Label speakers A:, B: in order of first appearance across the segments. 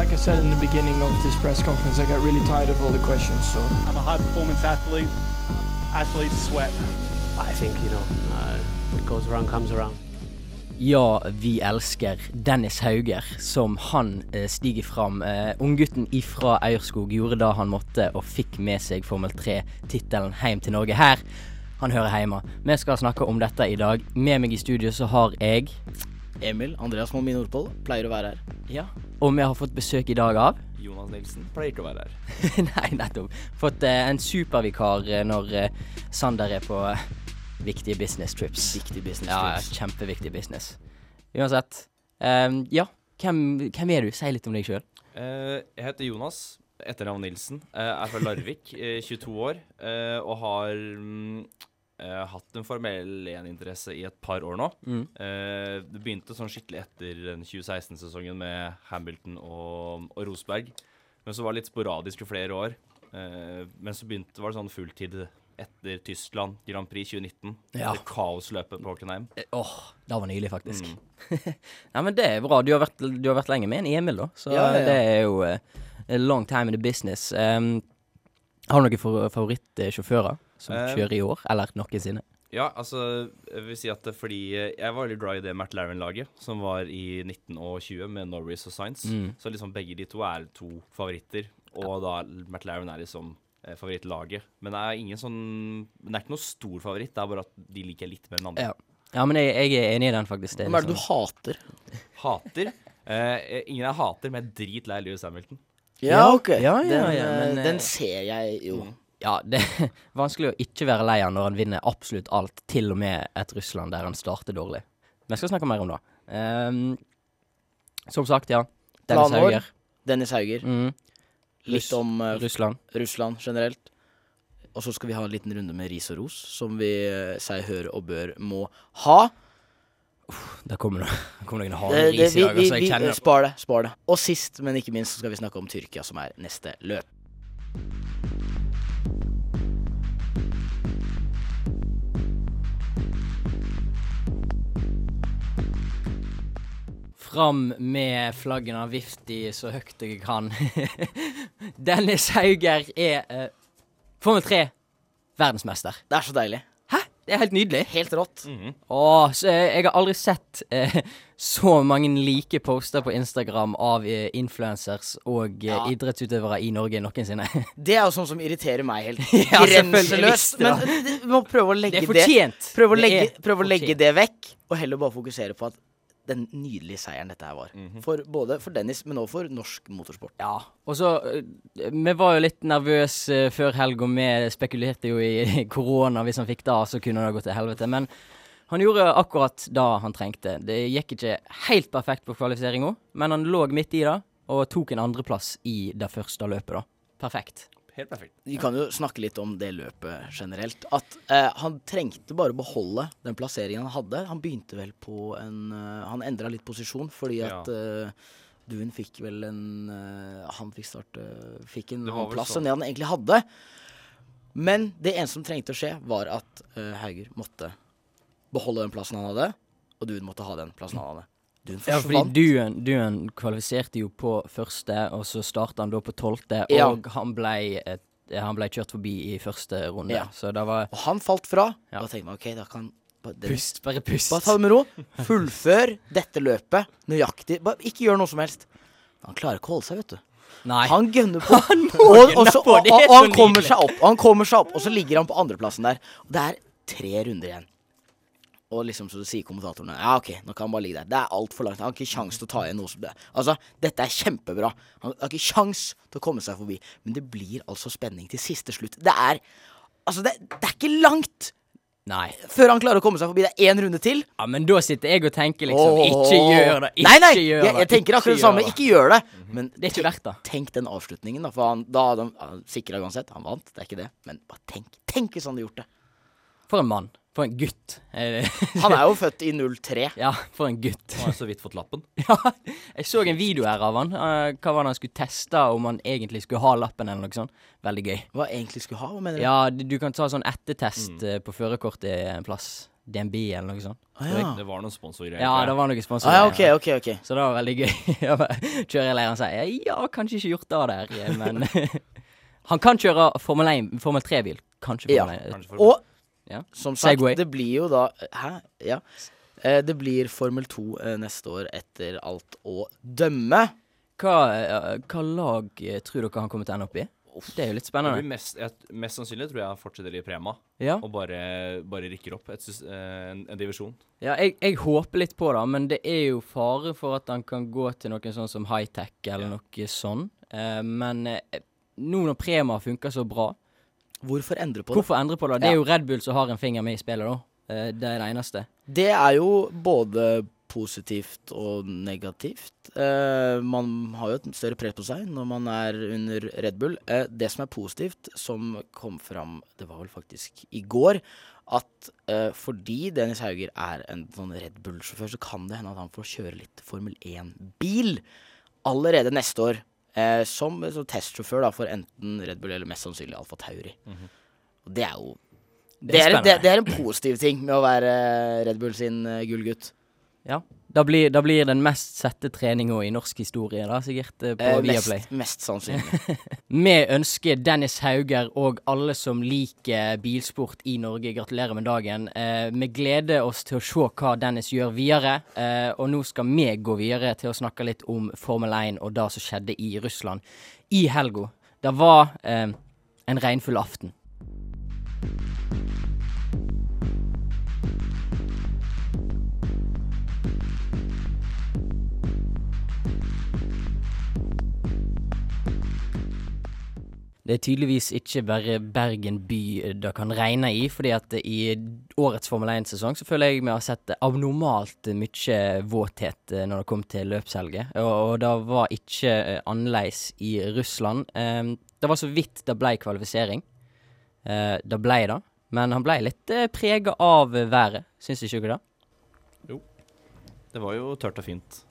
A: like I said in the beginning of this press conference, I got really tired of all the questions. So
B: I'm a high performance athlete. Athletes sweat.
C: I think, you know, uh, what goes around comes around.
D: Ja, vi elsker Dennis Hauger, som han eh, stiger fram. Eh, Unggutten ifra Eierskog gjorde da han måtte, og fikk med seg Formel 3-tittelen hjem til Norge her. Han hører hjemme. Vi skal snakke om dette i dag. Med meg i studio så har jeg
E: Emil Andreas Molmin Nordpål pleier å være her.
D: Ja. Og vi har fått besøk i dag av
F: Jonas Nilsen pleier ikke å være her.
D: Nei, nettopp. Fått eh, en supervikar eh, når eh, Sander er på eh, viktige business trips.
E: Viktig business
D: Ja, ja, kjempeviktig business. Uansett. Um, ja, hvem, hvem er du? Si litt om deg sjøl.
F: Uh, jeg heter Jonas, etternavn Nilsen. Uh, er fra Larvik, eh, 22 år, Uh, og har mm, eh, hatt en Formel 1-interesse i et par år nå.
D: Mm.
F: Eh, det begynte sånn skikkelig etter den 2016-sesongen med Hamilton og, og Rosberg. Men så var det litt sporadisk i flere år. Eh, men så begynte var det sånn fulltid etter Tyskland Grand Prix 2019.
D: Ja.
F: Etter kaosløpet på Hockenheim.
D: Eh, Åh, det var nylig, faktisk.
F: Mm.
D: Nei, men det er bra. Du har vært, du har vært lenge med en Emil, da. Så
E: Ja, ja, ja.
D: det er jo uh, a long time in the business. Um, har du noen favorittsjåfører som
F: Eh,
D: kjører i år, eller noensinne?
F: Ja, altså, jeg vil si at fordi eh, jeg var veldig glad i det Matt Larren-laget, som var i 19 og 20 med Norris og Science.
D: Mm.
F: Så liksom begge de to er to favoritter, og da Matt Larren er liksom eh, favorittlaget. Men det er ingen sånn Det er ikke noe stor favoritt, det er bare at de liker jeg litt mer enn andre.
D: Ja. Ja, men jeg, jeg er enig i den, faktisk. Det er
E: er det du
D: liksom-
E: hater?
F: Hater. Eh, ingen jeg hater, men jeg er dritlei Lewis Hamilton.
D: Ja,
E: ok.
D: ja, ja,
E: den,
D: ja, men,
E: eh,
D: eh,
E: den ser jeg jo.
D: Ja, det er vanskelig å ikke være lei av når han vinner absolutt alt, til og med et Russland der han starter dårlig. Men jeg skal snakke mer om det. Um, som sagt, ja. Dennis
E: Planår.
D: Hauger.
E: Dennis Hauger.
D: Mm,
E: Litt om uh,
D: Russland.
E: Russland generelt. Og så skal vi ha en liten runde med ris og ros, som vi uh, sier hør og bør må ha.
D: Der kommer det der kommer noen harde ris i dag,
E: vi, vi,
D: vi, det.
E: spar det. Spar det. Og sist, men ikke minst, så skal vi snakke om Tyrkia, som er neste løp.
D: Fram med flaggene, vift de så høyt jeg kan. Dennis Hauger er uh, Formel 3 verdensmester.
E: Det er så deilig.
D: Hæ? Det er helt nydelig.
E: Helt rått.
D: Åh, så eh, jeg har aldri sett eh, så mange like poster på Instagram av eh, influencers og eh,
E: Ja.
D: idrettsutøvere i Norge noensinne.
E: Det er jo sånn som irriterer meg helt
D: Ja,
E: grenseløst. Men
D: det.
E: eh, vi må prøve å
D: Det
E: legge
D: er
E: det. Prøve å
D: Det
E: legge,
D: er
E: prøve å legge det vekk, og heller bare fokusere på at den nydelige seieren dette her var.
D: Mhm.
E: For både for Dennis, men også for norsk motorsport.
D: Ja, og så eh, Vi var jo litt nervøse eh, før helg, og vi spekulerte jo i korona. Hvis han fikk det, så kunne det gått til helvete. Men han gjorde akkurat det han trengte. Det gikk ikke helt perfekt på kvalifiseringa, men han lå midt i det, og tok en andreplass i det første løpet, da. Perfekt.
F: Helt perfekt.
E: Vi kan jo snakke litt om det løpet generelt. At eh, han trengte bare å beholde den plasseringen han hadde. Han begynte vel på en uh, Han endra litt posisjon fordi
F: Ja.
E: at eh, Duen fikk vel en uh, Han fikk starte Fikk en annen plass
F: sånn.
E: enn det han egentlig hadde. Men det eneste som trengte å skje, var at Hauger måtte beholde den plassen han hadde, og Duen måtte ha den plassen han hadde. Duen
D: Ja, fordi. Duen, Duen kvalifiserte jo på første, og så starta han da på tolvte,
E: Ja.
D: og han ble, et, han ble kjørt forbi i første runde.
E: Ja.
D: Så det var
E: Og han falt fra.
D: Ja.
E: Da tenkte man OK, da kan bare
D: Pust, bare pust.
E: Bare ta det med ro. Fullfør dette løpet nøyaktig. Bare ikke gjør noe som helst. Han klarer ikke å holde seg, vet du.
D: Nei.
E: Han gønner på.
D: Han
E: og, og, så, og, og han kommer seg opp, og han kommer seg opp, og så ligger han på andreplassen der. Og det er tre runder igjen. Og liksom så sier kommentatorene Ja, OK, nå kan han bare ligge der. Det er altfor langt. Han har ikke kjangs til å ta igjen noe som det Altså, dette er kjempebra. Han har ikke kjangs til å komme seg forbi. Men det blir altså spenning til siste slutt. Det er Altså, det, det er ikke langt
D: Nei.
E: før han klarer å komme seg forbi. Det er én runde til.
D: Ja, men da sitter jeg og tenker liksom Ikke gjør det! Ikke
E: nei, nei,
D: gjør
E: jeg,
D: det!
E: jeg tenker akkurat det samme. Ikke gjør det. Men
D: Det er ikke verdt det.
E: tenk den avslutningen, da. For han, da hadde han, han sikra uansett. Han vant, det er ikke det. Men bare tenk. Tenk hvis han hadde gjort det.
D: For en mann. For en gutt. Eh,
E: Han er jo født i 03.
D: Ja, for en gutt.
F: Han har så vidt fått lappen.
D: Ja, jeg så en video her av han. Eh, hva var det han skulle teste, om han egentlig skulle ha lappen eller noe sånt. Veldig gøy.
E: Hva egentlig skulle ha? Hva mener du?
D: Ja, du kan ta sånn ettertest mm. på førerkortet en plass. DNB eller noe sånt.
E: Ah, ja.
F: Det var noen sponsorgreier.
D: Ja, det var noen
E: Ah,
D: sponsorer.
E: ja, ok, ok, ok.
D: Så det var veldig gøy. Kjører i leiren og sier ja, kanskje ikke gjort det der, men Han kan kjøre Formel 1, Formel 3-bil. Kanskje
E: Ja.
D: Formel 1.
F: Kanskje for-
E: Og
D: Ja.
E: som sagt,
D: Segway.
E: det blir jo da Hæ? Ja. Eh, det blir Formel 2 eh, neste år etter alt å dømme.
D: Hva, eh, hva lag eh, tror dere han kommer til å ende opp i? Det er jo litt
F: Det blir
D: spennende.
F: mest, jeg, mest sannsynlig tror jeg han fortsetter i Prema
D: Ja,
F: og bare, bare rykker opp et, sys- eh, en, en divisjon.
D: ja jeg, jeg håper litt på det, men det er jo fare for at han kan gå til noen sånn som high-tech eller
F: Ja.
D: noe sånn. Eh, men eh, nå når Prema funker så bra,
E: Hvorfor endre på det?
D: hvorfor endre på det? Det er jo Red Bull som har en finger med i spillet, da. Eh, det er det eneste.
E: Det er jo både positivt og negativt. Eh, man har jo et større press på seg når man er under Red Bull. Eh, det som er positivt, som kom fram Det var vel faktisk i går, at fordi Dennis Hauger er en sånn Red Bull-sjåfør, så kan det hende at han får kjøre litt Formel 1-bil allerede neste år. Eh, som, som testsjåfør da, for enten Red Bull eller mest sannsynlig Alfa Tauri. Og det er jo det er, det,
D: er,
E: det er en positiv ting med å være Red Bull sin uh, gullgutt.
D: Ja. Da blir, da blir den mest sette treninga i norsk historie, da, sikkert, eh, på
E: Eh,
D: Viaplay.
E: mest, mest sannsynlig.
D: Vi ønsker Dennis Hauger og alle som liker bilsport i Norge, gratulerer med dagen. Eh, vi gleder oss til å se hva Dennis gjør videre. Eh, og nå skal vi gå videre til å snakke litt om Formel 1 og det som skjedde i Russland i helga. Det var eh, en regnfull aften. Det er tydeligvis ikke bare Bergen by det kan regne i, fordi at i årets Formel 1-sesong så føler jeg vi har sett abnormalt mye våthet eh, når det kom til løpshelget. Og, og det var ikke eh, annerledes i Russland. Eh, det var så vidt det ble kvalifisering. Eh, det ble det. Men han ble litt eh, prega av været, syns ikke det? det?
F: Det var jo tørt og fint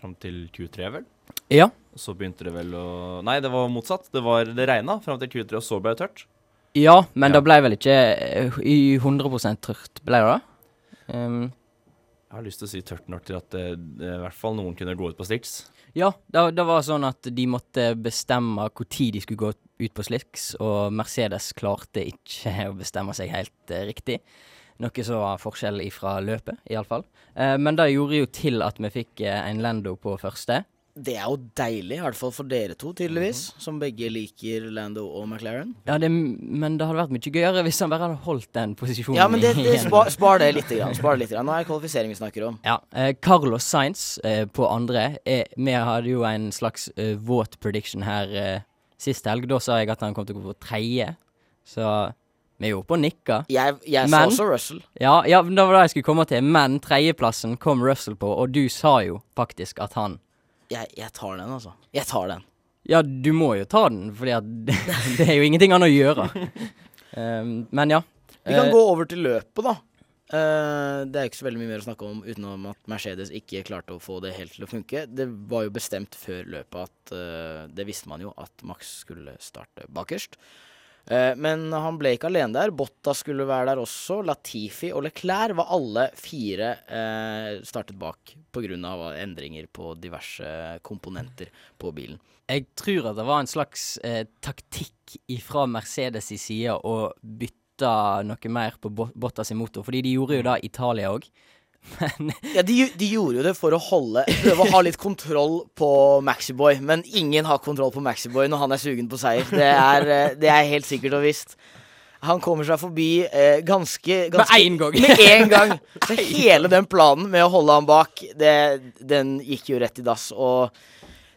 F: fram til Q3, vel.
D: Ja.
F: Så begynte det vel å Nei, det var motsatt. Det, var, det regna fram til Q3, og så ble det tørt.
D: Ja, men
F: Ja.
D: det ble vel ikke eh, i 100 tørt, ble det det? Um,
F: Jeg har lyst til å si tørt nok til at det, det, i hvert fall noen kunne gå ut på Stix.
D: Ja, det, det var sånn at de måtte bestemme tid de skulle gå ut på Slix, og Mercedes klarte ikke å bestemme seg helt uh, riktig. Noe som var forskjell ifra løpet, iallfall. Eh, men det gjorde jo til at vi fikk eh, en Lando på første.
E: Det er jo deilig, i hvert fall for dere to, tydeligvis. Som begge liker Lando og McLaren.
D: Ja, det, men det hadde vært mye gøyere hvis han bare hadde holdt den posisjonen.
E: Ja, men det, det, spar, spar det litt. Grann, spar det litt grann. Nå er det kvalifisering vi snakker om.
D: Ja, eh, Carlos Sainz eh, på andre. Eh, vi hadde jo en slags eh, våt prediction her eh, sist helg. Da sa jeg at han kom til å gå på tredje. Så vi er jo oppe og nikker.
E: Jeg, jeg sa også Russell.
D: Ja, ja, det var det jeg skulle komme til. Men tredjeplassen kom Russell på, og du sa jo faktisk at han
E: Jeg, jeg tar den, altså. Jeg tar den.
D: Ja, du må jo ta den, fordi det, det er jo ingenting annet å gjøre. Um, men ja.
E: Vi kan
D: uh,
E: gå over til løpet, da. Uh, det er ikke så veldig mye mer å snakke om utenom at Mercedes ikke klarte å få det helt til å funke. Det var jo bestemt før løpet at uh, Det visste man jo at Max skulle starte bakerst. Eh, men han ble ikke alene der. Botta skulle være der også. Latifi og Leclerc var alle fire uh, startet bak pga. endringer på diverse komponenter på bilen.
D: Jeg tror at det var en slags eh, taktikk fra Mercedes' side å bytte noe mer på Bottas motor, fordi de gjorde jo i Italia òg. Men
E: Ja, de, de gjorde jo det for å holde Prøve å ha litt kontroll på Maxiboy, men ingen har kontroll på Maxiboy når han er sugen på seier. Det er, eh, det er helt sikkert og visst. Han kommer seg forbi eh, ganske, ganske
D: Med én gang.
E: Med en gang. Så hele den planen med å holde han bak, det, den gikk jo rett i dass. Og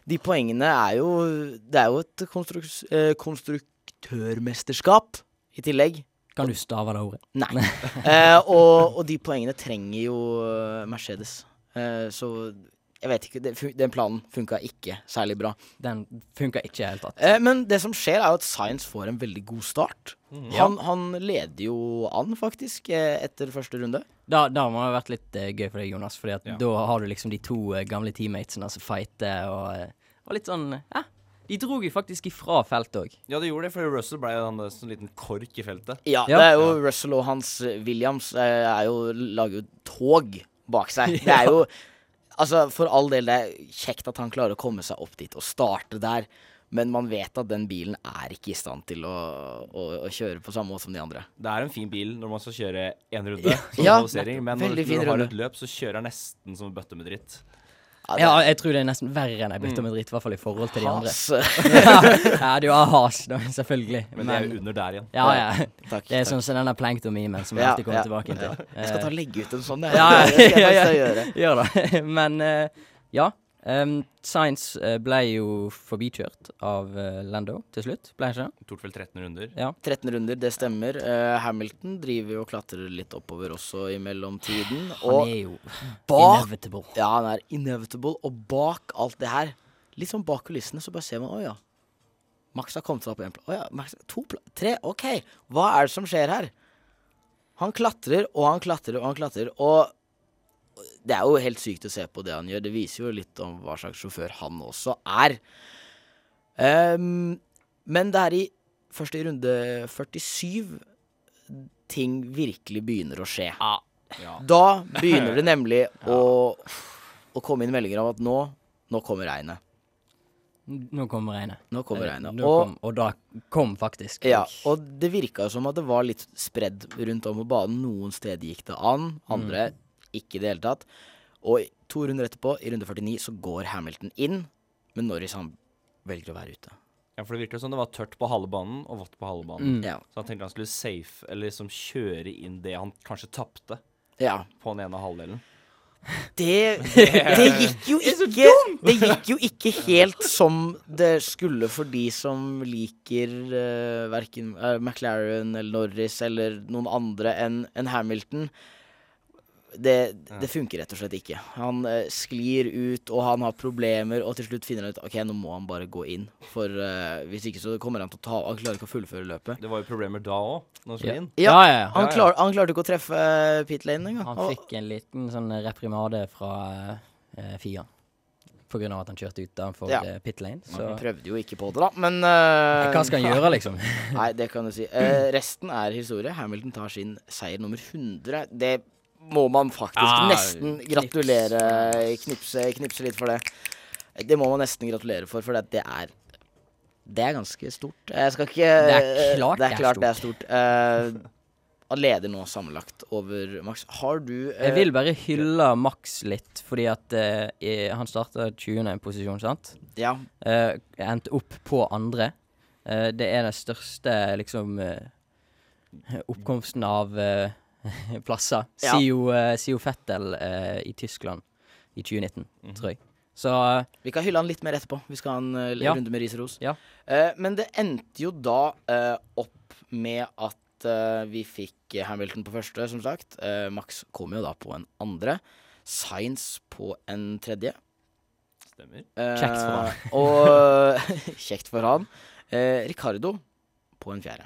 E: de poengene er jo Det er jo et konstruk eh, konstruktørmesterskap i tillegg.
D: Kan du stave det ordet?
E: Nei. Eh, og, og de poengene trenger jo eh, Mercedes. Eh, så jeg vet ikke. Den planen funka ikke særlig bra.
D: Den funka ikke i det hele tatt.
E: Eh, men det som skjer, er jo at Science får en veldig god start. Han, han leder jo an, faktisk, eh, etter første runde.
D: Da, da må det ha vært litt uh, gøy for deg, Jonas, Fordi at
F: Ja.
D: da har du liksom de to uh, gamle teammatesene som fighter, og, og litt sånn Ja, De dro jo faktisk ifra feltet òg.
F: Ja, det gjorde det, for Russell ble en sånn liten kork i feltet.
E: Ja,
D: Ja.
E: det er jo Russell og Hans Williams eh, er jo, lager jo tog bak seg. Det er jo Altså, for all del, det er kjekt at han klarer å komme seg opp dit og starte der, men man vet at den bilen er ikke i stand til å, å, å kjøre på samme måte som de andre.
F: Det er en fin bil når man skal kjøre én runde,
E: ja,
F: Ja, men når, når du har
E: runde.
F: et løp, så kjører den nesten som en bøtte med dritt.
E: Det
D: Ja,
E: er
D: jeg tror det er nesten verre enn ei bøtte med dritt, i hvert fall i forhold til de andre.
E: has.
D: ja, du har has, da, selvfølgelig.
F: Men det er jo under der igjen.
D: ja, ja.
E: Takk.
D: Det er
E: takk.
D: sånn som denne plankton-memen som vi
E: Ja,
D: alltid kommer
E: ja.
D: tilbake til.
E: Jeg skal ta og legge ut en sånn, jeg.
D: Ja, ja,
E: jeg
D: ja, ja. Gjør det. Men eh, ja. Um, Science eh, ble jo forbikjørt av uh, Lando til slutt, ble han ikke det?
F: Tok vel 13 runder.
D: Ja.
E: 13 runder, det stemmer. Eh, Hamilton driver jo og klatrer litt oppover også i mellomtiden.
D: Han
E: Og
D: er jo
E: bak
D: inevitable.
E: Ja, han er inevitable. Og bak alt det her, litt sånn bak kulissene, så bare ser man Å ja. Max har kommet seg opp på én plass. Å ja, Max, to pla tre? OK. Hva er det som skjer her? Han klatrer, og han klatrer, og han klatrer. Og det er jo helt sykt å se på det han gjør. Det viser jo litt om hva slags sjåfør han også er. Um, men det er i først i runde 47 ting virkelig begynner å skje.
F: Ja.
E: Da begynner det nemlig å, å komme inn meldinger om at nå, nå kommer regnet.
D: Nå kommer regnet.
E: Nå kommer regnet.
D: nå
E: Og,
D: kom, og da kom faktisk.
E: ja, og det virka som at det var litt spredd rundt om på banen. Noen steder gikk det an, andre ikke i det hele tatt. Og to runder etterpå, i runde 49, så går Hamilton inn, men Norris han velger å være ute.
F: Ja, for det virket som det var tørt på halve banen og vått på halve banen.
D: Mm.
E: Ja.
F: Så han tenkte han skulle safe, eller liksom kjøre inn det han kanskje tapte
E: ja.
F: på den ene halvdelen.
E: Det, det gikk jo ikke Det gikk jo ikke helt som det skulle for de som liker uh, verken uh, McLaren eller Norris eller noen andre enn en Hamilton. Det, det funker rett og slett ikke. Han uh, sklir ut, og han har problemer, og til slutt finner han ut Ok, nå må han bare gå inn. For uh, hvis ikke så kommer han til å ta Han klarer ikke å fullføre løpet.
F: Det var jo problemer da òg, når han skulle
D: Ja.
F: inn.
D: Ja, ja, ja.
E: Han,
F: Ja,
E: klar, han klarte ikke å treffe uh, pit lane engang.
D: Han fikk en liten sånn reprimade fra uh, FIA. På grunn av at han kjørte utenfor
E: Ja.
D: pit lane. Så
E: Han prøvde jo ikke på det, da, men eh,
D: hva skal han gjøre, liksom?
E: Nei, det kan du si. Eh, resten er historie. Hamilton tar sin seier nummer 100. Det må man faktisk
D: Ah,
E: nesten
D: knips.
E: gratulere knipse, knipse litt for det. Det må man nesten gratulere for, for det, det er Det er ganske stort. Jeg skal ikke
D: Det er klart
E: det er,
D: det er
E: stort. det er stort. Uh, leder nå sammenlagt over Max. Har du uh,
D: Jeg vil bare hylle Max litt, fordi at uh, han starta 20. posisjon, sant?
E: Ja.
D: Endte opp på andre. Det er den største, liksom Oppkomsten av plasser.
E: Ja.
D: Sier jo, eh, sier jo Fettel eh, i Tyskland i 2019,
F: Mhm.
D: tror jeg. Så eh,
E: Vi kan hylle han litt mer etterpå. Vi skal ha en uh,
D: Ja.
E: runde med ris og ros.
D: Ja.
E: Uh, men det endte jo da uh, opp med at vi fikk Hamilton på første, som sagt. Eh, Max kom jo da på en andre. Science på en tredje.
F: Stemmer.
D: Kjekt for han.
E: Og kjekt for han. Eh, Ricardo på en fjerde.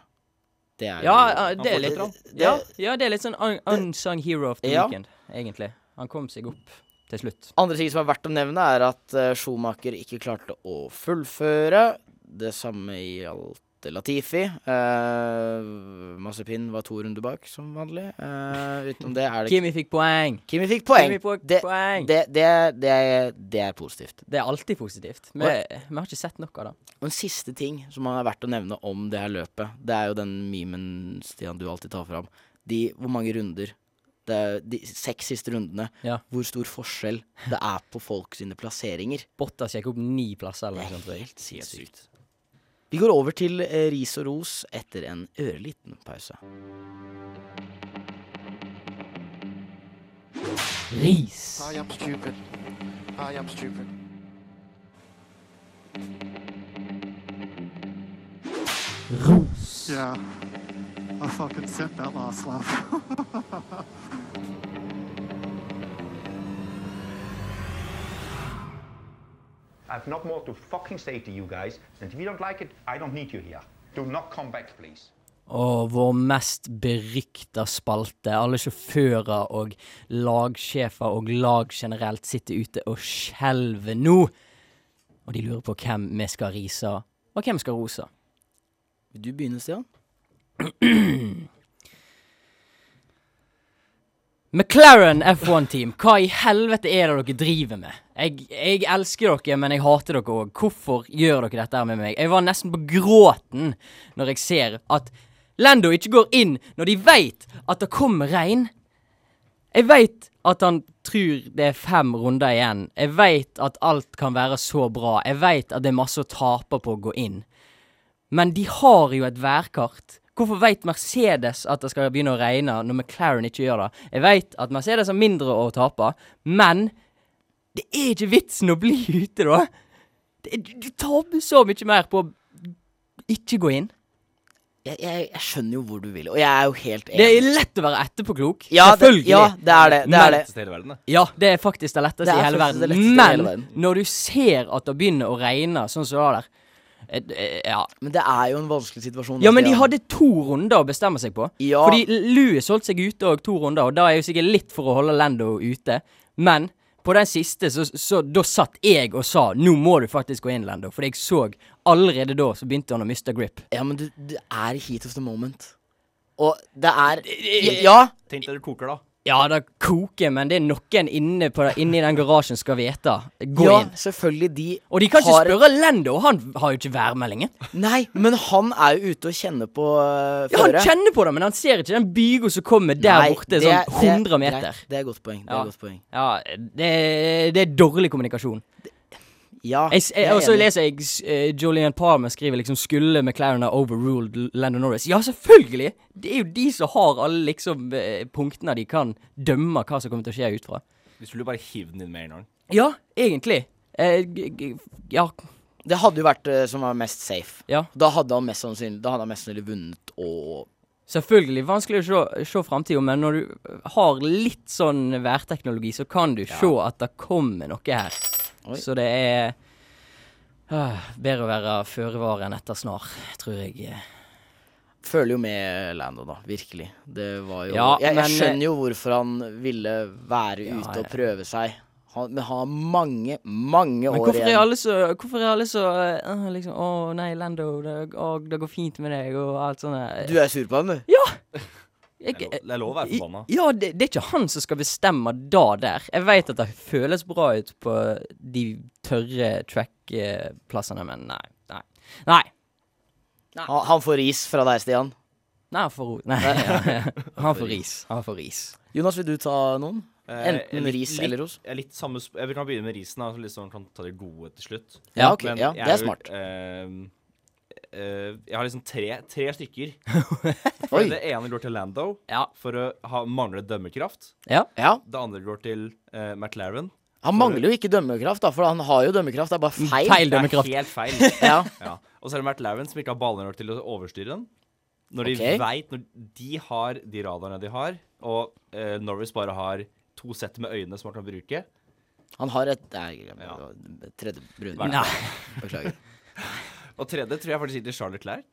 E: Det er
D: Ja,
E: jo-
D: det er litt
E: det-
D: ja, ja, det er litt sånn un unsung hero of the
E: Ja.
D: weekend, egentlig. Han kom seg opp til slutt.
E: Andre ting som er verdt å nevne, er at uh, Schumacher ikke klarte å fullføre. Det samme gjaldt Latifi. Uh, Mazepin var to runder bak, som vanlig. Uh, utenom det er det
D: Kimi fikk poeng.
E: Kimi fikk poeng.
D: Kimi fikk
E: Det,
D: poeng.
E: det, det, er- det, er, det positivt.
D: Det er alltid positivt. Vi, vi har ikke sett noe av det.
E: Og en siste ting som er verdt å nevne om det her løpet, det er jo den memen, Stian, du alltid tar fram. De, hvor mange runder det er De seks siste rundene.
D: Ja.
E: Hvor stor forskjell det er på folk sine plasseringer.
D: Bottas gikk opp ni plasser eller
E: Det er Helt sinnssykt. Vi går over til eh, ris og ros etter en ørliten pause.
D: Ris.
G: I am stupid. I am stupid.
D: Ros.
H: Yeah. I fucking said that last lap.
I: have not more to fucking say to you guys. And if you don't like it, I don't need you here. Do not come back, please.
D: Og vår mest berykta spalte. Alle sjåfører og lagsjefer og lag generelt sitter ute og skjelver nå. Og de lurer på hvem vi skal rise, og hvem skal rose.
E: Vil du begynne, Stian?
D: McLaren F1-team, hva i helvete er det dere driver med? Jeg, jeg elsker dere, men jeg hater dere òg. Hvorfor gjør dere dette med meg? Jeg var nesten på gråten når jeg ser at Lando ikke går inn når de veit at det kommer regn. Jeg veit at han tror det er fem runder igjen. Jeg veit at alt kan være så bra. Jeg veit at det er masse å tape på å gå inn. Men de har jo et værkart. Hvorfor veit Mercedes at det skal begynne å regne, når McLaren ikke gjør det? Jeg veit at Mercedes har mindre å tape, men det er ikke vitsen å bli ute, da. Det, du, du taper så mye mer på å ikke gå inn.
E: Jeg, jeg, jeg skjønner jo hvor du vil, og jeg er jo helt enig.
D: Det er lett å være etterpåklok.
E: Ja, det,
D: Selvfølgelig.
E: ja, det er det. Det er det.
F: Hele verden.
D: Ja, det er faktisk det letteste
E: Det er
D: i hele verden. Men
E: verden.
D: når du ser at det begynner å regne, sånn som det var der Ja.
E: Men det er jo en vanskelig situasjon.
D: ja, men de hadde to runder å bestemme seg på.
E: Ja.
D: Fordi Louis holdt seg ute òg to runder, og da er jo sikkert litt for å holde Lando ute. Men på den siste, så, så da satt jeg og sa nå må du faktisk gå inn, Lando. Fordi jeg så allerede da så begynte han å miste grip.
E: Ja, men du, du er heat of the moment. Og det er Ja,
F: Tenk deg du koker, da.
D: Ja, det koker, men det er noen inne, på, inne i den garasjen skal vite. Gå
E: ja
D: inn.
E: selvfølgelig. De
D: Og de kan ikke spørre Lando, han har jo ikke værmeldingen.
E: Nei, men han er jo ute og kjenner på uh,
D: Ja, han kjenner på det, men han ser ikke den bygo som kommer der
E: Nei,
D: borte,
E: det-
D: sånn
E: det-
D: 100 meter.
E: greit, Det er godt poeng. Det er
D: Ja.
E: godt poeng.
D: Ja, det, det er dårlig kommunikasjon.
E: Ja,
D: Jeg, jeg,
E: jeg
D: og så leser jeg uh, Julian Palmer skriver liksom 'Skulle McLaren ha overruled Landon Norris'? Ja, selvfølgelig! Det er jo de som har alle liksom uh, punktene de kan dømme hva som kommer til å skje ut fra.
F: Du skulle bare hivd den inn med en gang.
D: Ja, egentlig. Eh, g ja.
E: Det hadde jo vært uh, som var mest safe.
D: Ja.
E: Da hadde han mest sannsynlig, da hadde han mest sannsynlig vunnet og
D: Selvfølgelig vanskelig å se, se framtida, men når du har litt sånn værteknologi, så kan du se at det kommer noe her.
E: Oi.
D: Så det er øh, bedre å være føre var enn etter snar, tror jeg.
E: Føler jo med Lando, da. Virkelig. Det var jo
D: Ja,
E: jeg, jeg
D: men- eh,
E: skjønner jo hvorfor han ville være
D: Ja,
E: ute og prøve seg. Han, men han har mange, mange år
D: hvorfor er
E: igjen.
D: alle så Hvorfor er alle så eh, liksom Å nei, Lando, det, å, det går fint med deg, og alt sånt.
E: Du er sur på han, du?
D: Jeg-
F: Det er lov- å være forbanna.
D: Ja, det, det er ikke han som skal bestemme da der. Jeg vet at det føles bra ut på de tørre track-plassene, men nei. Nei. Nei.
E: Han, han får ris fra deg, Stian.
D: Nei, han får. Nei. Han får ris. Han får ris.
E: Jonas, vil du ta noen?
F: Eh,
E: Enten
F: litt-
E: ris eller ros?
F: Litt samme, sp- jeg kan begynne med risen, så sånn kan ta det gode til slutt.
E: Ja, ok.
F: Men
E: Ja, det er
F: er
E: smart.
F: eh, eh, jeg har liksom tre, tre stykker.
E: Oi.
F: For det ene går til Lando
D: Ja.
F: for å ha, mangle dømmekraft.
D: Ja.
E: Ja.
F: Det andre går til uh, McLaren.
E: Han mangler jo ikke dømmekraft, da, for han har jo dømmekraft. Det er bare feil.
D: Feil
F: Det er helt feil.
E: Ja.
F: ja. Og så er det McLaren som ikke har baller nok til å overstyre den. Når de
E: okay.
F: vet, når de har de radarene de har, og uh, Norris bare har to sett med øyne som han kan bruke
E: Han har et Nei,
F: Ja.
E: tredje brun. Beklager.
F: Og tredje tror jeg faktisk gikk til Charlotte Leclerc,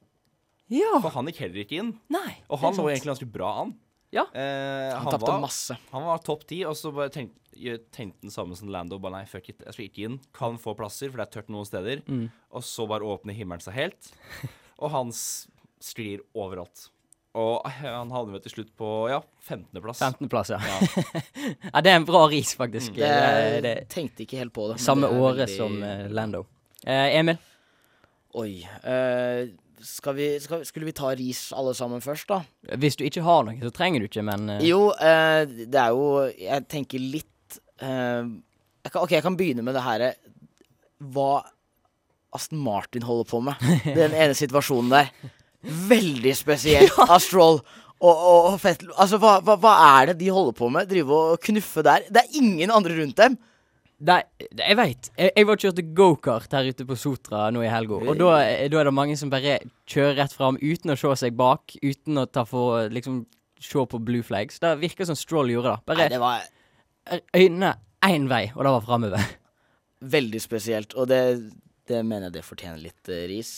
D: Ja.
F: for han gikk heller ikke inn.
D: Nei.
F: Og han lå egentlig ganske bra an.
D: Ja.
F: Eh,
E: Han
F: han,
E: tapte
F: var,
E: masse.
F: han var topp ti, og så bare tenkte tenkte den samme som Lando. Bare nei, fuck it, jeg skal ikke inn. Kan få plasser, for det er tørt noen steder.
D: Mm.
F: Og så bare åpner himmelen seg helt. Og han sklir overalt. Og eh, han havner vel til slutt på ja, 15.-plass.
D: 15.-plass, ja.
F: Ja.
D: ja. Det er en bra ris, faktisk.
E: Det,
D: Det, det,
E: tenkte ikke helt på det.
D: samme
E: det
D: året
E: veldig-
D: som eh, Lando. Eh, Emil?
E: Oi. Uh, skal vi, skal, skulle vi ta ris alle sammen først, da?
D: Hvis du ikke har noe, så trenger du ikke, men uh...
E: Jo, uh, det er jo Jeg tenker litt jeg kan, OK, jeg kan begynne med det her Hva Aston Martin holder på med. Den ene situasjonen der. Veldig spesielt av Stroll og, og, og Fettel. Altså, hva, hva, hva er det de holder på med? Drive og knuffe der? Det er ingen andre rundt dem.
D: Nei, jeg veit. Jeg, jeg var og kjørte gokart her ute på Sotra nå i helga. Og da, da er det mange som bare kjører rett fram uten å se seg bak. Uten å ta for liksom se på blue flags. Det virker som Stroll gjorde.
E: Nei,
D: Bare
E: det var
D: øynene én vei, og det var framover.
E: veldig spesielt. Og det, det mener jeg det fortjener litt uh, ris.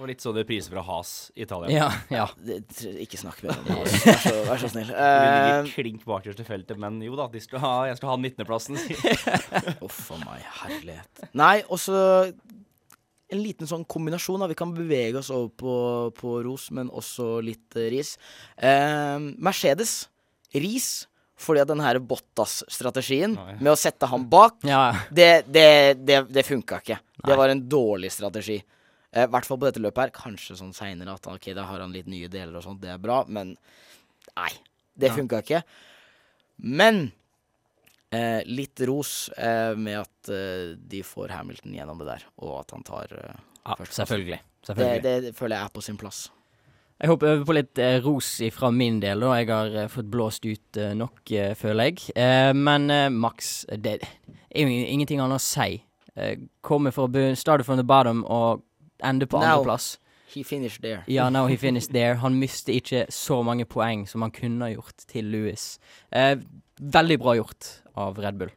F: Og litt sånne priser fra Has i Italia.
D: Ja, ja.
E: Det, ikke snakk med dem. altså. Vær så, vær så snill.
F: Uh,
E: Eh,
F: klink bakerst i feltet, men jo da, de skal ha, jeg skal ha 19.-plassen.
E: Uff a meg, herlighet. Nei, også en liten sånn kombinasjon. Da. Vi kan bevege oss over på, på ros, men også litt uh, ris. Uh, Mercedes. Ris. Fordi at den her Bottas-strategien med å sette han bak,
D: Ja,
E: det, det, det, det funka ikke.
D: Nei.
E: Det var en dårlig strategi. Eh, I hvert fall på dette løpet her. Kanskje sånn seinere at ok, da har han litt nye deler og sånt, det er bra, men nei. Det
D: Ja.
E: funka ikke. Men eh, litt ros eh, med at eh, de får Hamilton gjennom det der, og at han tar eh,
D: ja
E: førsteplass.
D: selvfølgelig.
E: Det,
D: selvfølgelig.
E: det føler jeg er på sin plass.
D: Jeg håper på litt eh, ros fra min del. da. Jeg har eh, fått blåst ut eh, nok, eh, føler jeg. Eh, men eh, Max, det er jo ingenting annet å si. Eh, kommer fra bunn, started from the bottom og ende på andreplass.
E: He finished there.
D: Ja, now he finished there. Han mistet ikke så mange poeng som han kunne ha gjort til Louis. Eh, veldig bra gjort av Red Bull.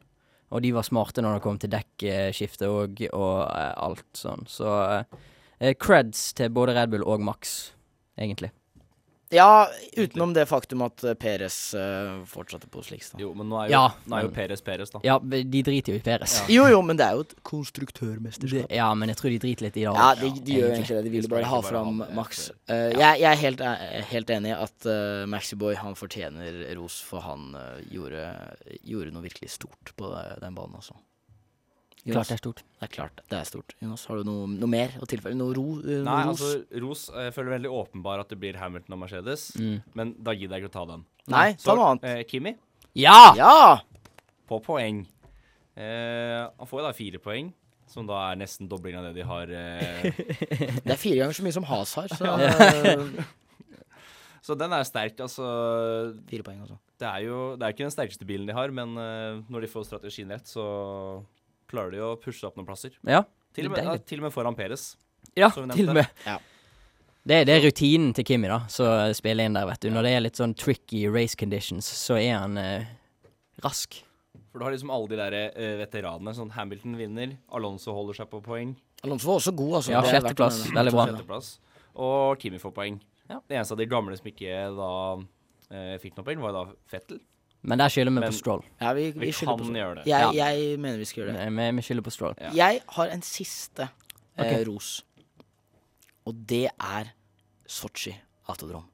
D: Og de var smarte når det kom til dekkskifte og, og eh, alt sånn. Så eh, creds til både Red Bull og Max, egentlig.
E: Ja, utenom det faktum at uh, Peres uh, fortsatte på slikst. da.
F: Jo, men nå er jo,
D: Ja,
F: nå er jo Peres Peres, da.
D: Ja, de driter jo i Peres.
E: Jo, jo, men det er jo et
D: Det,
E: konstruktørmesterskap.
D: ja, men jeg tror de driter litt i det.
E: Ja,
D: de,
E: de, de gjør egentlig det. De ville bare ha fram Max.
F: Uh,
E: Eh, jeg, jeg er helt, eh, helt enig i at uh, Maxiboy han fortjener ros, for han uh, gjorde, gjorde noe virkelig stort på det- den banen også.
D: Klart det er stort.
E: Det er klart det er stort. Jonas, har du noe, noe mer å tilfelle? Noe ro? eh, noe
F: Nei,
E: ros?
F: altså, Ros Jeg føler veldig åpenbar at det blir Hamilton og Mercedes,
D: Mm.
F: men da gidder jeg ikke å ta den.
E: Nei, ta noe annet.
F: Eh, Kimi,
D: Ja!
E: Ja!
F: på poeng. Eh, han får jo da fire poeng, som da er nesten dobling av det de har eh,
E: Det er fire ganger så mye som Has har, så
F: Så den er sterk, altså.
E: Fire poeng, altså.
F: Det er jo det er ikke den sterkeste bilen de har, men eh, når de får strategien rett, så klarer de å pushe opp noen plasser.
D: Ja,
F: Til og med, ja, til og med foran Peres.
D: ja til og med.
E: Ja.
D: Det, det er rutinen til Kimi, da, som spiller inn der, vet du. Når det er litt sånn tricky race conditions, så er han eh, rask.
F: For du har liksom alle de der eh, veteranene. Sånn Hamilton vinner, Alonso holder seg på poeng.
E: Alonso var også god, altså.
D: Ja, sjetteplass. Veldig bra.
F: Sjetteplass. Og Kimi får poeng.
D: Ja.
F: Det eneste av de gamle som ikke da eh, fikk noe poeng, var da Fettel.
D: Men der skylder vi
F: Men-
D: på Stroll.
E: Ja, vi,
F: Vi
E: vi skylder
F: kan
E: på
F: gjøre det.
E: jeg,
D: Ja.
E: jeg mener vi skal gjøre det.
D: Vi, vi skylder på Stroll.
F: Ja.
E: Jeg har en siste eh,
D: Ok.
E: ros. Og det er Sotsji autodrom.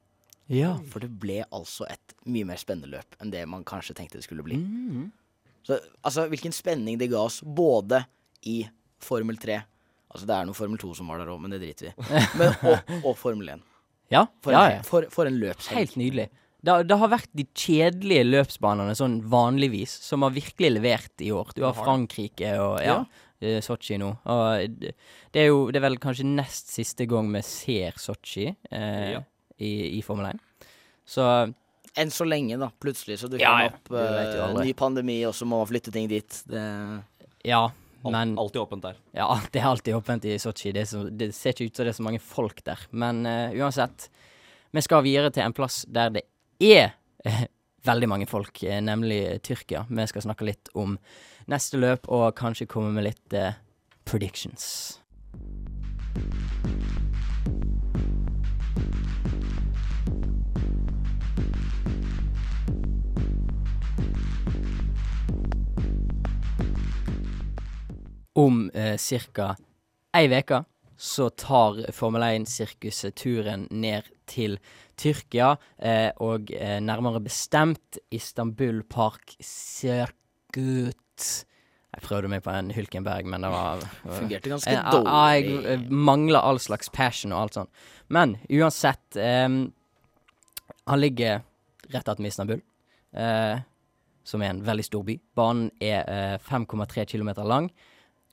D: Ja.
E: For det ble altså et mye mer spennende løp enn det man kanskje tenkte det skulle bli.
D: Mm.
E: Så altså, hvilken spenning det ga oss, både i Formel 3 Altså, det er noe Formel 2 som var der òg, men det driter vi i. Men, og, og Formel 1.
D: Ja,
E: For,
D: ja,
E: en,
D: ja.
E: for, for en løpshelg.
D: Helt nydelig. Det, det har vært de kjedelige løpsbanene sånn vanligvis som har virkelig levert i år. Du har. Frankrike og ja, ja. Sotsji nå. Og det, er jo det er vel kanskje nest siste gang vi ser Sotsji eh,
F: Ja.
D: i, i Formel 1. Så
E: Enn så lenge, da. Plutselig så dukker
D: Ja, ja.
E: opp
D: uh, jo
E: eh, ny pandemi, og så må man flytte ting dit. Det,
D: ja.
F: Alt,
D: Men
F: alltid åpent der.
D: Ja, det er alltid åpent i Sotsji. Det, er det ser ikke ut som det er så mange folk der. Men uh, uansett, vi skal videre til en plass der det er eh, veldig mange folk, eh, nemlig Tyrkia. Vi skal snakke litt om neste løp, og kanskje komme med litt eh, predictions. Om eh, ca. ei uke så tar Formel 1-sirkuset turen ned til Tyrkia, eh, og eh, nærmere bestemt Istanbul Park Circuit. Jeg prøvde meg på en Hulkenberg, men det var
E: fungerte ganske
D: Eh, ah, jeg, Jeg
E: dårlig.
D: eh, mangler all slags passion og alt sånt. Men uansett ehm, Han ligger rett attmed Istanbul, eh, som er en veldig stor by. Banen er eh, 5,3 km lang.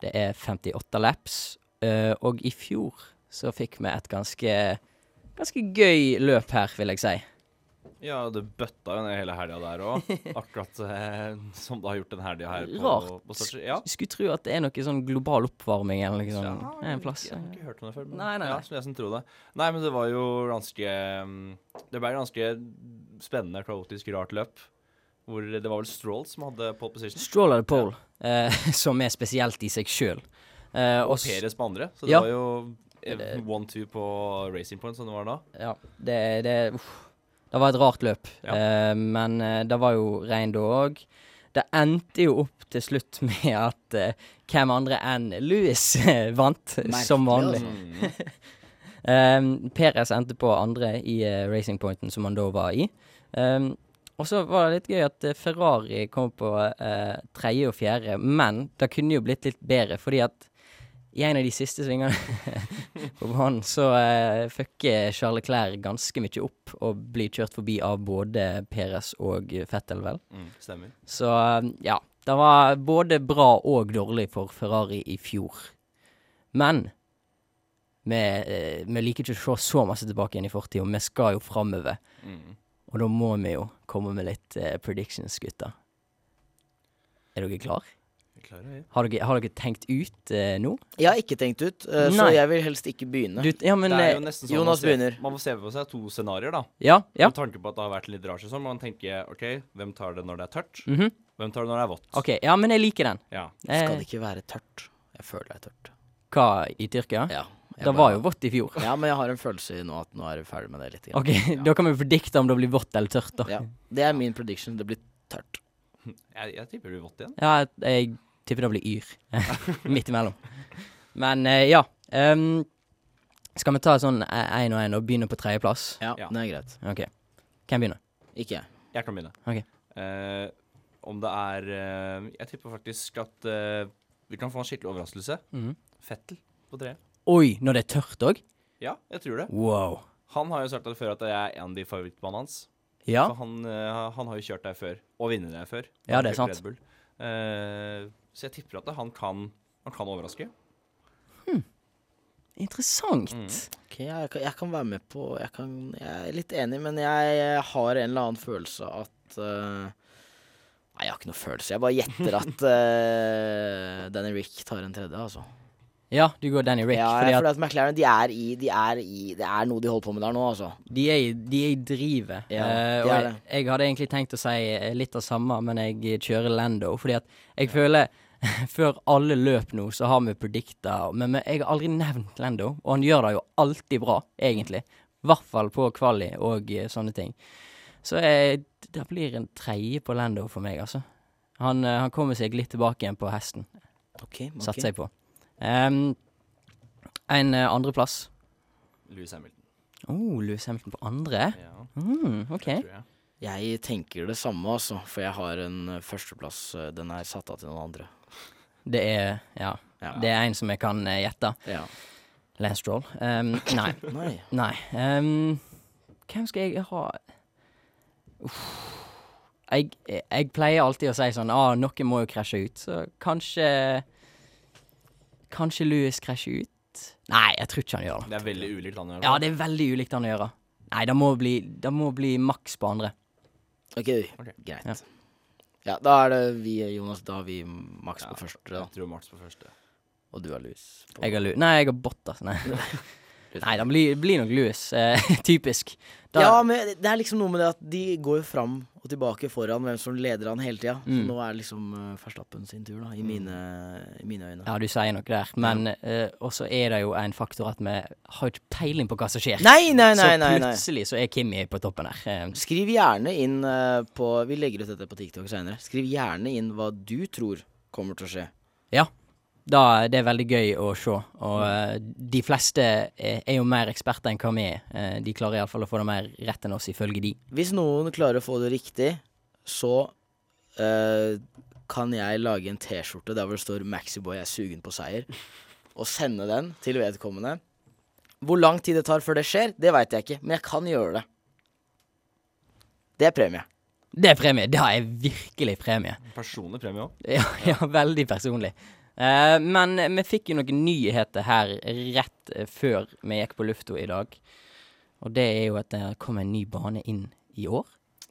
D: Det er 58 laps. eh, og i fjor så fikk vi et ganske Ganske gøy løp her, vil jeg si.
F: Ja, det bøtta jo ned hele helga der òg. Akkurat eh, som det har gjort den helga her på,
D: Rart.
F: på. Ja.
D: Skulle tro at det er noe sånn global oppvarming eller noe sånt.
F: Ja,
D: en plass.
F: Jeg har ikke hørt om det før. Men
D: Nei, nei,
F: Ja,
D: nei.
F: som jeg som tror det. Nei, men det var jo ganske mm, Det ble ganske spennende, kaotisk, rart løp. Hvor det var vel Stroll som hadde pole position.
D: Stroll hadde pole, eh, som er spesielt i seg sjøl. Eh,
F: Og Peres på andre. Så det
D: Ja.
F: var jo one-two på Racing Point, som det var da.
D: Ja, det, det uff. Det var et rart løp,
F: Ja.
D: uh, men eh, det var jo regn da òg. det endte jo opp til slutt med at uh, hvem andre enn Louis vant, vant, som vanlig. Um, Perez endte på andre i uh, Racing Pointen, som han da var i. Um, og så var det litt gøy at eh, Ferrari kom på uh, tredje og fjerde, men det kunne jo blitt litt bedre, fordi at i en av de siste svingene på banen så uh, fucker Charles Clair ganske mye opp og blir kjørt forbi av både Perez og Fettel, vel.
F: Mm, stemmer.
D: Så uh, ja, det var både bra og dårlig for Ferrari i fjor. Men vi, uh, vi liker ikke å se så masse tilbake igjen i fortida, vi skal jo framover.
F: Mm.
D: Og da må vi jo komme med litt predictions, gutter. Er dere klar?
F: Vi.
D: Har dere, har dere tenkt ut eh, nå?
E: Jeg har ikke tenkt ut, eh, så
D: Nei.
E: jeg vil helst ikke begynne.
D: Du, ja, men
F: det er
D: eh,
F: jo nesten sånn
E: Jonas
F: man ser,
E: begynner.
F: Man må se for seg to scenarioer, da.
D: Ja, ja.
F: Med tanke på at det har vært en litt rar sesong. Man tenker OK, hvem tar det når det er tørt?
D: mhm.
F: Hvem tar det når det er vått?
D: OK. Ja, men jeg liker den.
F: Ja.
E: Skal
D: Eh,
E: det ikke være tørt? Jeg føler det er tørt.
D: hva i Tyrkia?
E: Ja.
D: Det
E: bare-
D: var jo vått i fjor.
E: Ja, men jeg har en følelse i nå at nå er jeg ferdig med det litt.
D: OK, da kan vi predikte om det blir vått eller tørt, da.
E: Ja. Det er min prediction. Det blir tørt.
F: Jeg, jeg tipper det blir vått igjen.
D: Ja, jeg tipper det blir yr. Midt imellom. Men eh, ja. Um, skal vi ta sånn én og én og begynne på tredjeplass?
E: Ja,
F: Ja.
E: det er greit.
D: OK. Hvem begynner?
E: Ikke jeg.
F: Jeg kan begynne.
D: Ok.
F: Uh, om det er uh, Jeg tipper faktisk at uh, vi kan få en skikkelig overraskelse.
D: Mm.
F: Fettel på tre.
D: Oi, når det er tørt òg?
F: Ja, jeg tror det.
D: Wow.
F: Han har jo sagt det før at det er en av de favorittbanene hans.
D: Ja.
F: For han, eh, han har jo kjørt der før, og vunnet der før.
D: Ja, det er sant.
F: Red Bull. Så jeg tipper at han kan, han kan overraske.
D: Interessant.
F: Mm.
E: Ok, jeg, kan- jeg kan være med på jeg, kan, jeg er litt enig, men jeg, jeg har en eller annen følelse at uh, Nei, jeg har ikke noe følelse. Jeg bare gjetter at uh, Danny Rick tar en tredje, altså.
D: Ja, du går Danny Rick.
E: ja,
D: fordi at
E: at McLaren, de er i, de er i Det er noe de holder på med der nå, altså.
D: de er, de er i drivet.
E: Ja, uh,
D: og jeg, jeg hadde egentlig tenkt å si eh, litt av samme, men jeg kjører Lando. Fordi at jeg føler Før alle løp nå, så har vi predikta Men men jeg har aldri nevnt Lando, og han gjør det jo alltid bra, egentlig. I hvert fall på kvali og eh, sånne ting. Så jeg, det blir en tredje på Lando for meg, altså. Han, eh, han kommer seg litt tilbake igjen på hesten.
E: Ok, okay.
D: Satser jeg på. Um, en uh, andreplass.
F: Louis Hamilton.
D: Oh, Louis Hamilton på andre?
F: Ja,
D: Mm, OK.
F: tror jeg.
E: Jeg tenker det samme, altså. For jeg har en eh, førsteplass. eh, Den er satt av til noen andre.
D: Det er Ja.
E: Ja.
D: Det er en som jeg kan uh, gjette.
E: Ja.
D: Lance Stroll. Um, nei.
E: Nei.
D: Nei. Um, hvem skal jeg ha Uff. Jeg, jeg pleier alltid å si sånn ah, noen må jo krasje ut, så kanskje Kanskje Louis krasjer ut? Nei, jeg tror ikke han gjør det.
F: Det er veldig ulikt han gjør hvert
D: Ja, det er veldig ulikt han å gjøre. Nei, det må bli, det må bli maks på andre.
E: Ok,
F: okay.
E: greit.
D: Ja.
E: Ja. da er det vi, Jonas. Da har vi maks
F: Ja,
E: på første, da.
F: Jeg tror Max på første.
E: Og du har lus. på-
D: Jeg har Lu Nei, jeg har Bottas. Nei, Nei det blir, blir nok Louis. Eh, typisk. Da,
E: Ja, men det er liksom noe med det at de går jo fram og tilbake foran hvem som leder han hele tida. Så
D: Mm.
E: nå er det liksom uh, Verstappen sin tur, da, i mine, i mine øyne.
D: Ja, du sier noe der. Men uh, også er det jo en faktor at vi har ikke peiling på hva som skjer.
E: Nei, nei, nei,
D: så
E: nei, Så
D: plutselig så er Kimi på toppen her. Eh,
E: Skriv gjerne inn uh, på Vi legger ut dette på TikTok senere. Skriv gjerne inn hva du tror kommer til å skje.
D: Da, det er veldig gøy å se. Og eh, de fleste er, er jo mer eksperter enn hva vi er. Eh, de klarer iallfall å få det mer rett enn oss, ifølge de.
E: Hvis noen klarer å få det riktig, så uh, kan jeg lage en T-skjorte der hvor det står 'Maxiboy er sugen på seier', og sende den til vedkommende. Hvor lang tid det tar før det skjer, det veit jeg ikke, men jeg kan gjøre det. Det er premie.
D: Det er premie. Det er virkelig premie.
F: Personlig premie òg.
D: Ja, ja veldig personlig. Eh, men vi fikk jo noen nyheter her rett eh, før vi gikk på lufta i dag. Og det er jo at det kom en ny bane inn i år.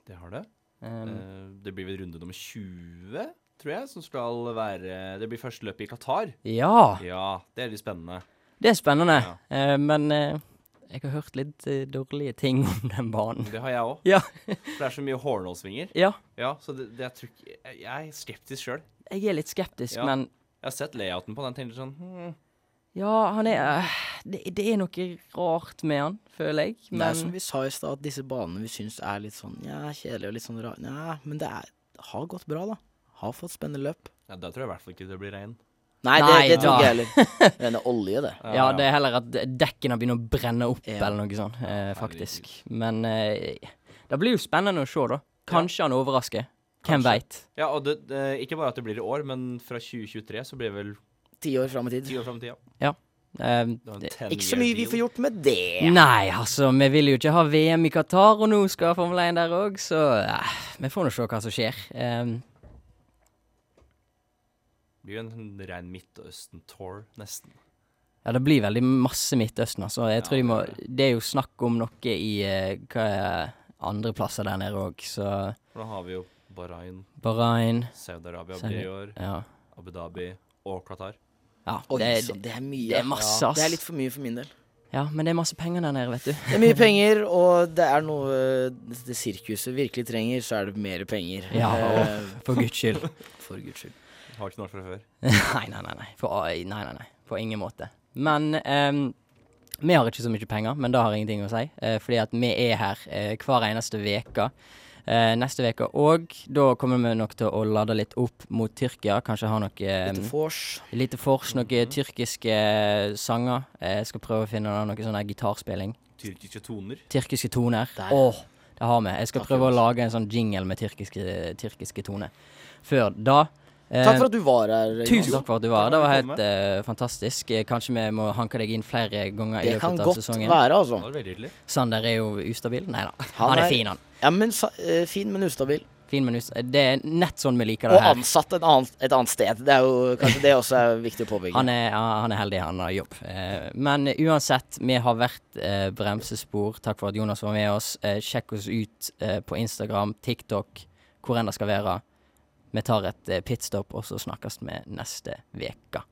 F: Det har det.
D: Um,
F: uh, det blir vel runde nummer 20, tror jeg, som skal være Det blir første løpet i Qatar.
D: ja,
F: Ja, det er litt spennende.
D: det er spennende.
F: Ja.
D: uh, men jeg har hørt litt dårlige ting om den banen.
F: Det har jeg òg.
D: Ja.
F: For det er så mye hårnålsvinger.
D: Ja,
F: Ja, så det, det tror jeg, jeg er skeptisk sjøl.
D: jeg er litt skeptisk,
F: Ja.
D: men
F: Jeg har sett layouten på den. tenker sånn hmm,
D: ja, han er eh, det, det er noe rart med han, føler jeg.
E: Det er som vi sa i stad, at disse banene vi syns er litt sånn ja, kjedelige og litt sånn rare Ja, men det er, har gått bra, da. har fått spennende løp.
F: Ja, da tror jeg i hvert fall ikke det blir regn.
E: Nei, det, det tror jeg heller. Rene olje, det.
D: Ja, det er heller at dekkene begynner å brenne opp,
E: Ja.
D: eller noe sånt, eh, faktisk. Men eh, det blir jo spennende å se, da. Kanskje han overrasker. Hvem veit?
F: Ja, og det, det, ikke bare at det blir i år, men fra 2023 så blir det vel
E: Ti år fram i tid.
F: ti år frem i
D: tid,
F: ja. ja. Um,
D: det-
E: Ikke så mye vi får gjort med det.
D: Nei, altså, vi vil jo ikke ha VM i Qatar, og nå skal Formel 1 der òg, så eh, vi får nå se hva som skjer. Um,
F: Det blir jo en rein Midtøsten-tour, nesten.
D: ja, det blir veldig masse Midtøsten, altså. Jeg
F: Ja,
D: tror de må
F: det
D: er jo snakk om noe i eh, hva er andre plasser der nede òg, så
F: da har vi jo Bahrain,
D: Bahrain
F: Saudi-Arabia
D: Saudi-
F: blir i år,
D: Ja.
F: Abu Dhabi og Qatar.
D: ja
E: Oi,
D: det,
E: er, det er mye.
D: det er masse,
E: Ja,
D: ass.
E: Det er litt for mye for min del.
D: ja, men det er masse penger der nede, vet du.
E: Det er mye penger, og det er noe det sirkuset virkelig trenger, så er det mer penger.
D: Ja,
E: Eh,
D: For guds skyld.
E: for guds skyld.
F: Har ikke noe fra før.
D: Nei, nei, nei. nei. For, nei, nei, nei. På ingen måte. Men um, vi har ikke så mye penger, men det har ingenting å si. Uh, fordi at vi er her uh, hver eneste uke. Eh, neste uke Og Da kommer vi nok til å lade litt opp mot Tyrkia. Kanskje ha noe
E: Litt
D: um,
E: vors.
D: lite noen tyrkiske sanger. Eh, Jeg skal prøve å finne noe sånn gitarspilling.
F: Tyrkiske toner.
D: Tyrkiske toner.
E: Der.
D: Åh, det har vi. Jeg skal prøve å lage en sånn jingle med tyrkiske, tyrkiske toner. Før da eh,
E: Takk for at du var her.
D: Tusen takk for at du var her. Det var helt uh, fantastisk. Eh, Kanskje vi må hanke deg inn flere ganger i
E: Det kan
D: løpet av sesongen.
F: Det
E: kan
F: godt være, altså.
D: Sander er jo ustabil. Nei da.
E: Han
D: Han er fin, han.
E: Ja, men sa, eh, fin, men ustabil.
D: Fin, men ustabil. det er nett sånn vi liker det her.
E: Og ansatt et annet, et annet sted. Det er jo kanskje det også er viktig å påbygge.
D: Han er, han er heldig, han har jobb. Eh, men uansett, vi har vært eh, bremsespor. Takk for at Jonas var med oss. Eh, sjekk oss ut eh, på Instagram, TikTok, hvor enn det skal være. Vi tar et eh, pitstop, og så snakkes vi neste uke.